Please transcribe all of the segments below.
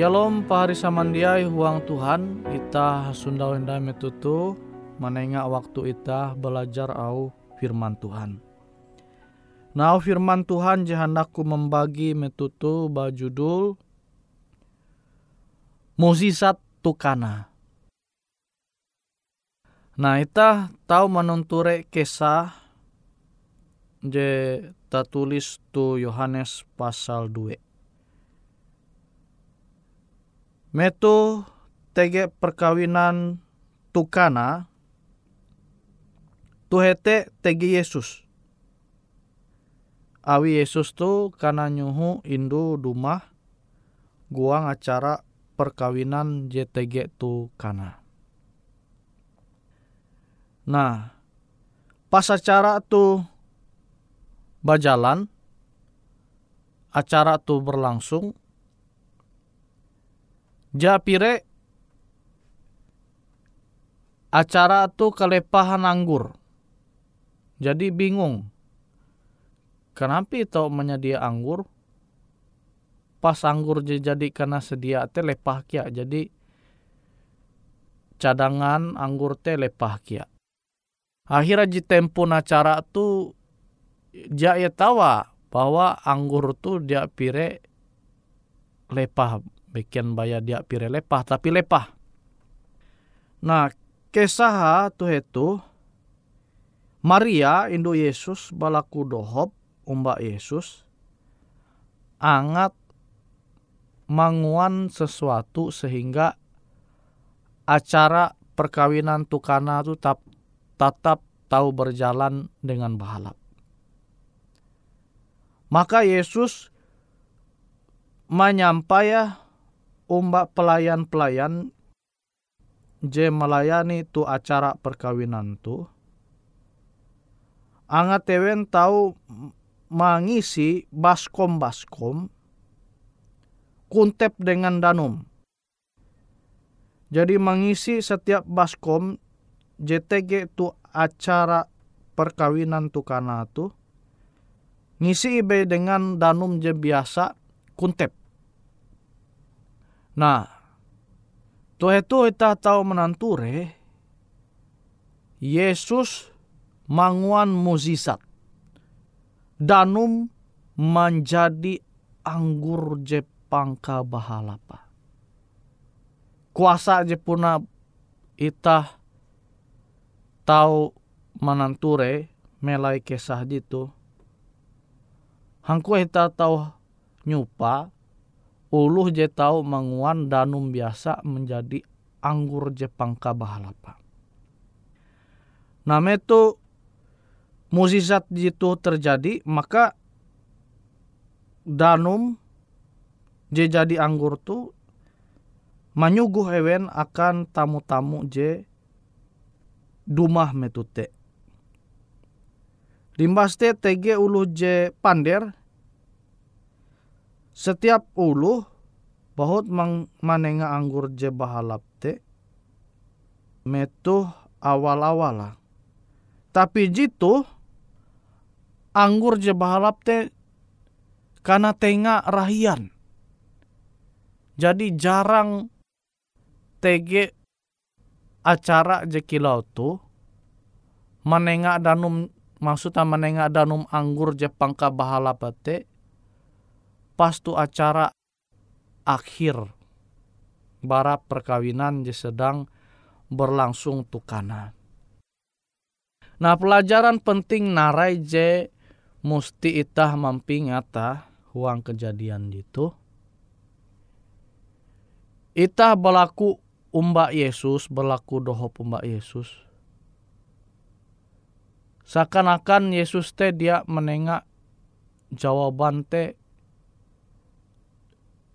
Shalom pahari samandiai huang Tuhan. Ita sundau hendak metutu Menengah waktu ita belajar au firman Tuhan. Nah firman Tuhan jahandaku membagi metutu bajudul Muzizat Tukana. Nah, kita tahu menunture kisah je tertulis tu Yohanes pasal 2. Metu tege perkawinan tukana tuhete tege Yesus. Awi Yesus tu kana nyuhu indu dumah guang acara perkawinan JTG tu kana. Nah, pas acara tu berjalan, acara tu berlangsung, japire acara tu kelepahan anggur. Jadi bingung. Kenapa itu menyedia anggur? Pas anggur jadi karena sedia teh lepah kia. Jadi cadangan anggur teh lepah kia akhirnya di tempo acara tu dia ya tawa bahwa anggur tu dia pire lepah bikin bayar dia pire lepah tapi lepah nah kesah tu itu Maria Indo Yesus balaku dohop umbak Yesus angat manguan sesuatu sehingga acara perkawinan tukana tu tap tetap tahu berjalan dengan bahalap. Maka Yesus menyampaikan umbak pelayan-pelayan je melayani tu acara perkawinan tu. Angat tewen tahu mengisi baskom-baskom kuntep dengan danum. Jadi mengisi setiap baskom JTG tu acara perkawinan tu kana tu ngisi ibe dengan danum je biasa kuntep. Nah, tu itu kita tahu menanture Yesus manguan muzisat. Danum menjadi anggur je pangka bahalapa. Kuasa je puna tahu mananture melai kesah ditu hangku kita tahu nyupa uluh je tahu manguan danum biasa menjadi anggur je pangka bahalapa. Nama itu musisat itu terjadi maka danum je jadi anggur tu menyuguh hewen akan tamu-tamu je dumah metute. Limbaste tege ulu je pander. Setiap ulu bahut mang manenga anggur je bahalap te. Metu awal-awala. Tapi jitu anggur je bahalap te karena tenga rahian. Jadi jarang tege acara jekilau tu menengak danum maksudnya menengak danum anggur Jepang ka bahala pate pas tu acara akhir bara perkawinan je sedang berlangsung tukana. Nah pelajaran penting narai je musti itah mampingata huang kejadian itu. Itah berlaku umbak Yesus berlaku doho umbak Yesus. Seakan-akan Yesus teh dia menengak jawaban teh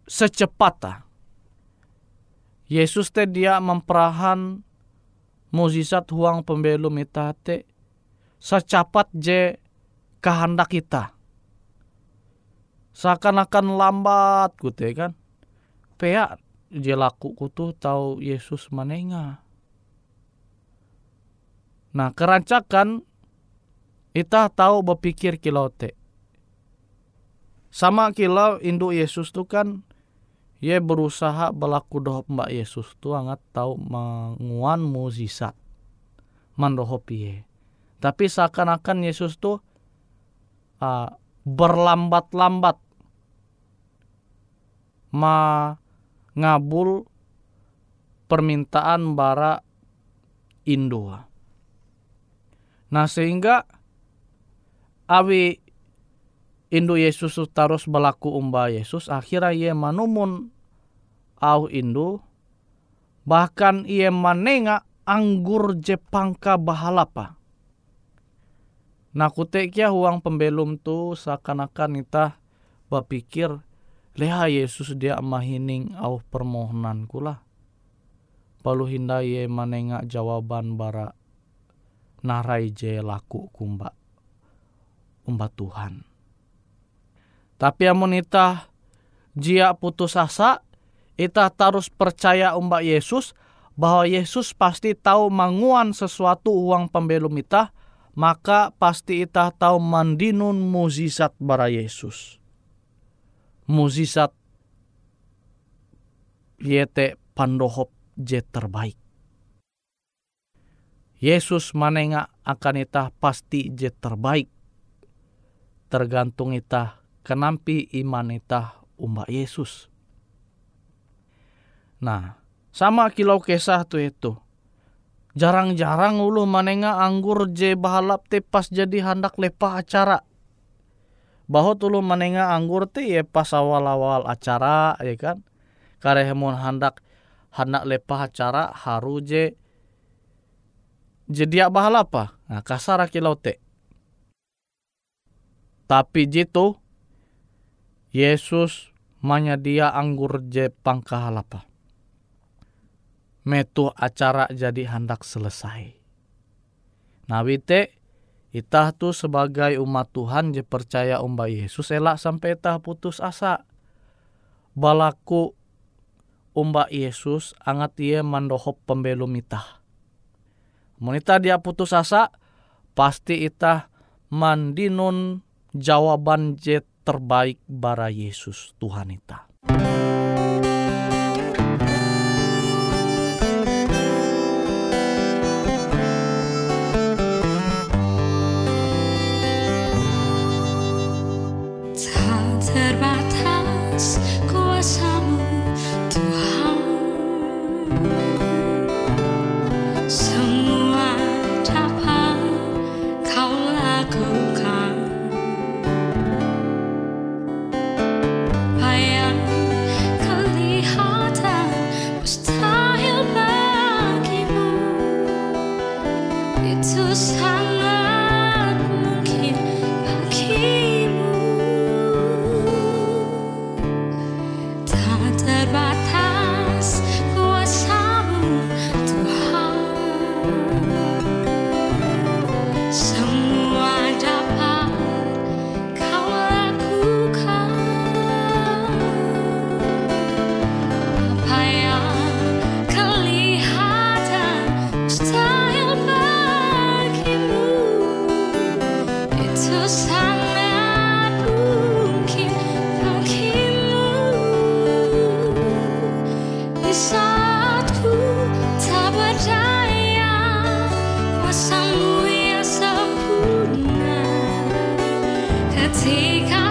secepat Yesus teh dia memperahan muzizat huang pembelum ita teh secepat je kehendak kita. Seakan-akan lambat gitu kan. Pea jelaku kutu tahu Yesus manenga. Nah kerancakan kita tahu berpikir kilau te. Sama kilau induk Yesus tu kan ye berusaha berlaku doh mbak Yesus tu angat tahu menguan muzisat mandohopi ye. Tapi seakan-akan Yesus tu uh, berlambat-lambat ma ngabul permintaan bara Indo. Nah sehingga awi Indu Yesus terus berlaku umba Yesus akhirnya ia manumun au Indu bahkan ia manenga anggur Jepangka bahalapa. Nah kutekia uang pembelum tu seakan-akan kita berpikir leha Yesus dia mahining au permohonan kula. Palu hindai manenga jawaban bara narai je laku kumba umba Tuhan. Tapi amun ita jia putus asa, ita terus percaya umba Yesus bahwa Yesus pasti tahu manguan sesuatu uang pembelum ita, maka pasti ita tahu mandinun muzizat bara Yesus. Muzizat yete pandohop je terbaik. Yesus manenga akan ita pasti je terbaik. Tergantung ita kenampi iman ita umba Yesus. Nah, sama kilau kesah tu itu. Jarang-jarang ulu manenga anggur je bahalap te pas jadi handak lepah acara. Bahwa tulu manenga anggur te ya pas awal-awal acara ya kan. Karehemun handak hendak lepah acara haru je jadi bahala apa? Nah, kasar kilau te. Tapi jitu Yesus dia anggur je pangkahalapa. Metu acara jadi hendak selesai. Nah wite itah tu sebagai umat Tuhan je percaya umba Yesus elak sampai itah putus asa. Balaku umba Yesus angat ia mandohop pembelum itah Monita dia putus asa, pasti itah mandinun jawaban jet terbaik bara Yesus Tuhan kita. Semua dapat kau lakukan Satu tak berdaya. Kuasamu yang sempurna. Ketika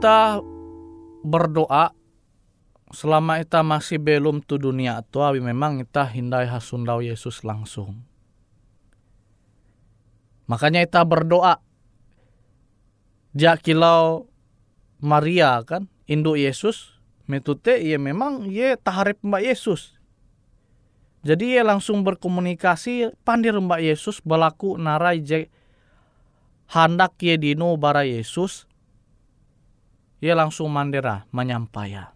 kita berdoa berdoa selama kita masih belum tu dunia tua memang kita hindai hasundau Yesus langsung. Makanya ita berdoa. Dia kilau Maria kan, induk Yesus, metute ia memang ia taharip Mbak Yesus. Jadi ia langsung berkomunikasi pandir Mbak Yesus berlaku narai je hendak ye dino bara Yesus. Ia langsung mandira menyampaikan.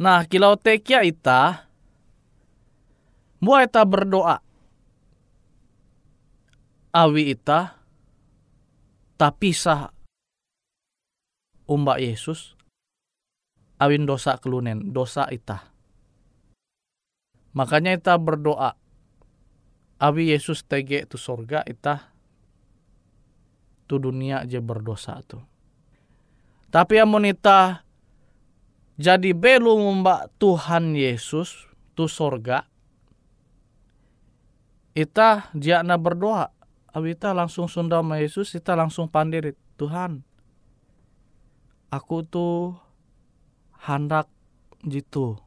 Nah, kilau tekia ita, mua ita berdoa. Awi ita, tapi sah umbak Yesus, awin dosa kelunen, dosa ita. Makanya ita berdoa, awi Yesus tege tu sorga ita, tu dunia aja berdosa tu. Tapi amun ita jadi belum mbak Tuhan Yesus tu sorga. Ita na berdoa. Awita langsung sunda sama Yesus, kita langsung pandir Tuhan. Aku tuh hendak jitu.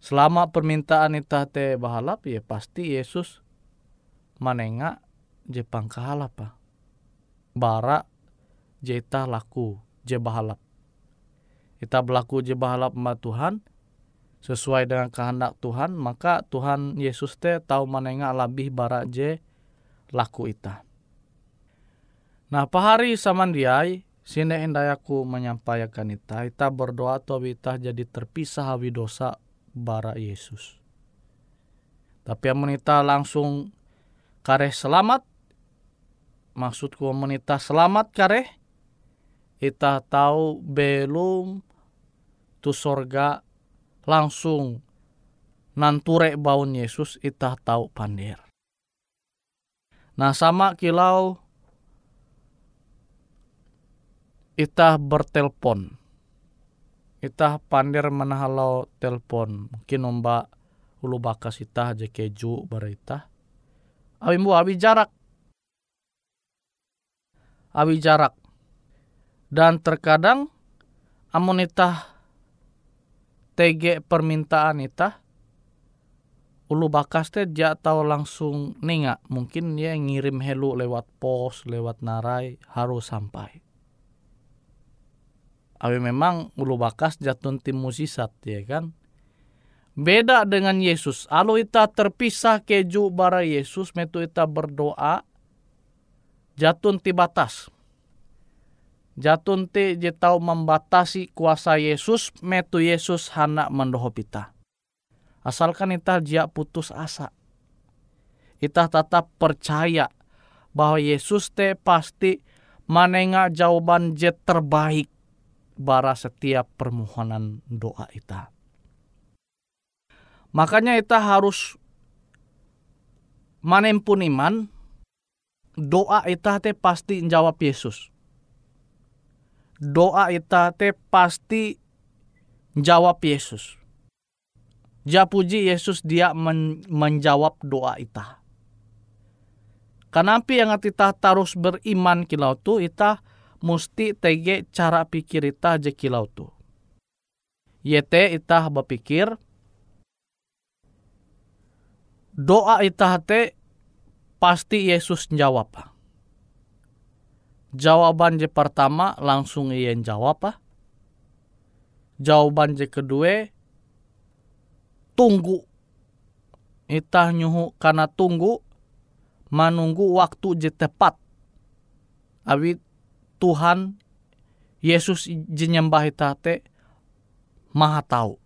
Selama permintaan ita te bahalap ya pasti Yesus manenga Jepang kahalap Bara jeta laku je bahalap kita berlaku je bahalap sama Tuhan sesuai dengan kehendak Tuhan maka Tuhan Yesus te tahu manenga lebih barak je laku ita. Nah pahari samandiai sini aku menyampaikan ita ita berdoa atau ita jadi terpisah hawi dosa bara Yesus. Tapi yang menita langsung kareh selamat maksudku menita selamat kareh ita tahu belum tu sorga langsung nanture baun Yesus ita tahu pandir. Nah sama kilau ita bertelpon. Ita pandir menahalau telpon. Mungkin omba ulu bakas ita aja keju berita. Abi bu abi jarak. Abi jarak. Dan terkadang amun ita TG permintaan ita ulu bakas teh dia tahu langsung ninga. Mungkin dia ngirim helu lewat pos lewat narai harus sampai. Awi memang ulu bakas jatun tim musisat ya kan? Beda dengan Yesus. Alu ita terpisah keju bara Yesus metu ita berdoa jatun ti batas. Jatun te je tau membatasi kuasa Yesus, metu Yesus hana mendoho pita. Asalkan ita jia putus asa. Ita tetap percaya bahwa Yesus te pasti manenga jawaban je terbaik bara setiap permohonan doa ita. Makanya ita harus manempun iman, doa ita te pasti jawab Yesus doa ita te pasti jawab Yesus. Ja puji Yesus dia men menjawab doa ita. Kenapa yang kita terus beriman kilau tu ita mesti tege cara pikir ita je kilau tu. Yete ita berpikir doa ita te pasti Yesus jawab Jawaban je pertama langsung ia jawab. Jawaban je kedua tunggu. Itah nyuhu karena tunggu menunggu waktu je tepat. Abi Tuhan Yesus jenyembah itah te maha tahu.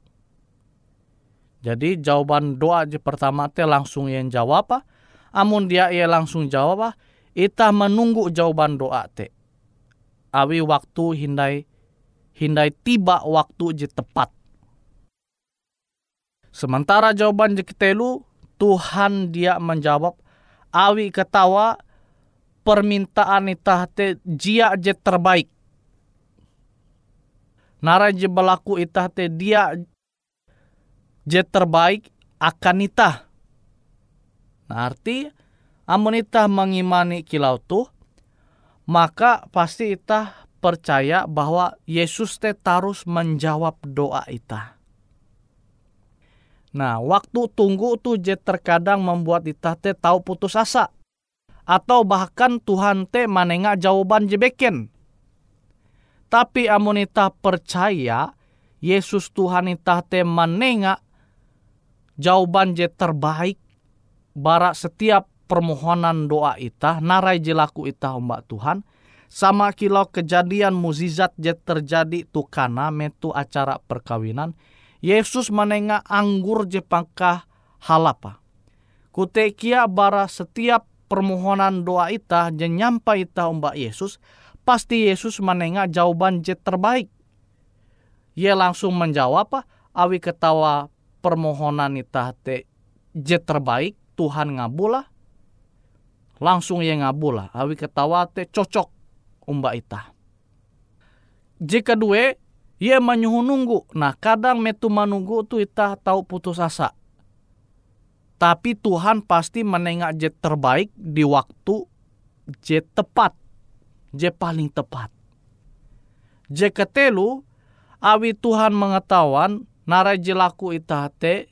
Jadi jawaban doa je pertama te langsung ia jawab ah. Amun dia ia langsung jawab ah Ita menunggu jawaban doa te. Awi waktu hindai hindai tiba waktu je tepat. Sementara jawaban je ketelu, Tuhan dia menjawab, awi ketawa permintaan ita te jia je terbaik. Nara je berlaku ita te dia je terbaik akan ita. Nah arti amun ita mengimani kilau tu maka pasti ita percaya bahwa Yesus teh terus menjawab doa ita. Nah, waktu tunggu tuh je terkadang membuat ita teh tahu putus asa. Atau bahkan Tuhan teh manenga jawaban jebeken. Tapi amun ita percaya Yesus Tuhan ita teh manenga jawaban je terbaik bara setiap permohonan doa ita narai jelaku ita umbak Tuhan sama kilau kejadian muzizat je terjadi tu kana metu acara perkawinan Yesus menengah anggur je pangkah halapa. Kutekia bara setiap permohonan doa ita je nyampai ita umbak Yesus, pasti Yesus menengah jawaban je terbaik. Ia langsung menjawab? Awi ketawa permohonan ita te je terbaik, Tuhan ngabula. Langsung ia ngabula. Awi ketawa te cocok umbak ita. Jika dua, ia menyuhu nunggu. Nah kadang metu menunggu tu ita tahu putus asa. Tapi Tuhan pasti menengak jet terbaik di waktu jet tepat. Jet paling tepat. Jet ketelu, awi Tuhan mengetahuan narai jelaku ita te,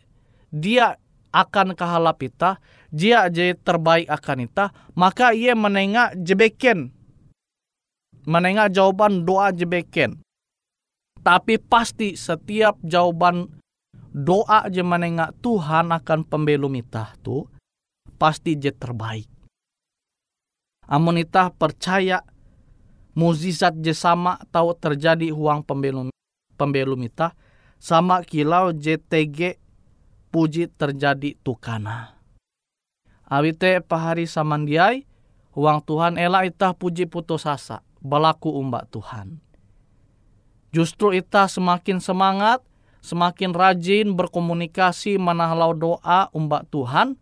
dia akan kehalap ita, dia je terbaik akan ita, maka ia menengak jebeken. Menengak jawaban doa jebeken. Tapi pasti setiap jawaban doa je menengak Tuhan akan pembelum itah tu pasti je terbaik. Amun itah percaya muzizat je sama tahu terjadi huang pembelum pembelum itah sama kilau JTG puji terjadi tukana. Awite pahari samandiai huang Tuhan ela itah puji putus asa balaku umbak Tuhan. Justru kita semakin semangat, semakin rajin berkomunikasi menahlau doa umbak Tuhan,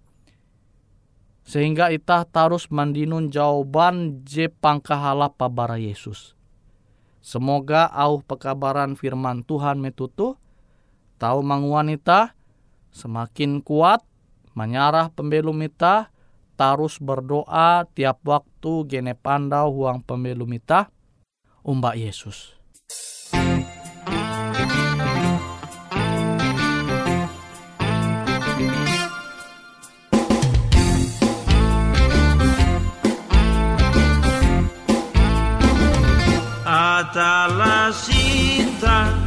sehingga kita terus mandinun jawaban je pangkahala pabara Yesus. Semoga au pekabaran firman Tuhan metutu, tahu manguanita semakin kuat, menyarah pembelum ita, terus berdoa tiap waktu gene pandau huang pembelum ita, umbak Yesus. hasta la cita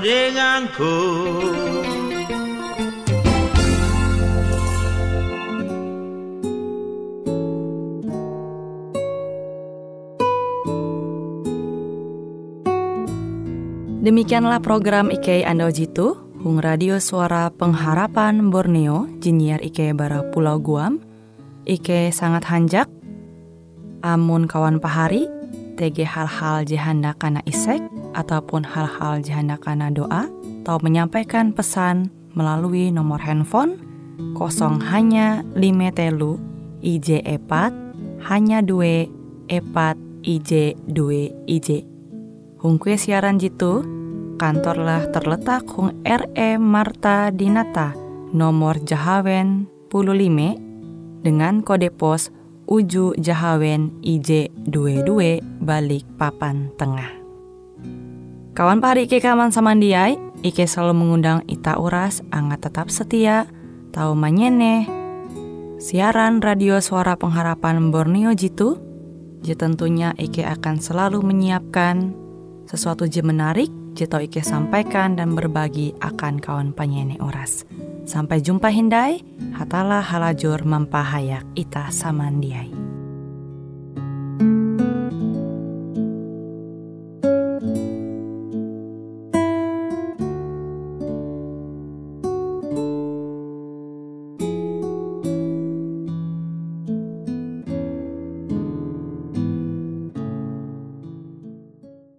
denganku. Demikianlah program IK Ando Jitu, Hung Radio Suara Pengharapan Borneo, Jinier IK Bara Pulau Guam, IK sangat hanjak, amun kawan pahari, TG hal-hal jihanda kana isek, ataupun hal-hal jihanda kana doa, atau menyampaikan pesan melalui nomor handphone kosong hanya lima telu IJ epat hanya dua epat IJ dua IJ. Hung kue siaran jitu, kantorlah terletak Hung RE Marta Dinata, nomor Jahawen 15 dengan kode pos Uju Jahawen IJ22 balik papan tengah. Kawan pahari Ike kaman samandiai, Ike selalu mengundang Ita Uras, angga tetap setia, tahu manyene, siaran radio suara pengharapan Borneo Jitu, je tentunya Ike akan selalu menyiapkan sesuatu je menarik, Jito Ike sampaikan dan berbagi akan kawan penyanyi oras. Sampai jumpa Hindai, hatalah halajur mempahayak ita samandiai.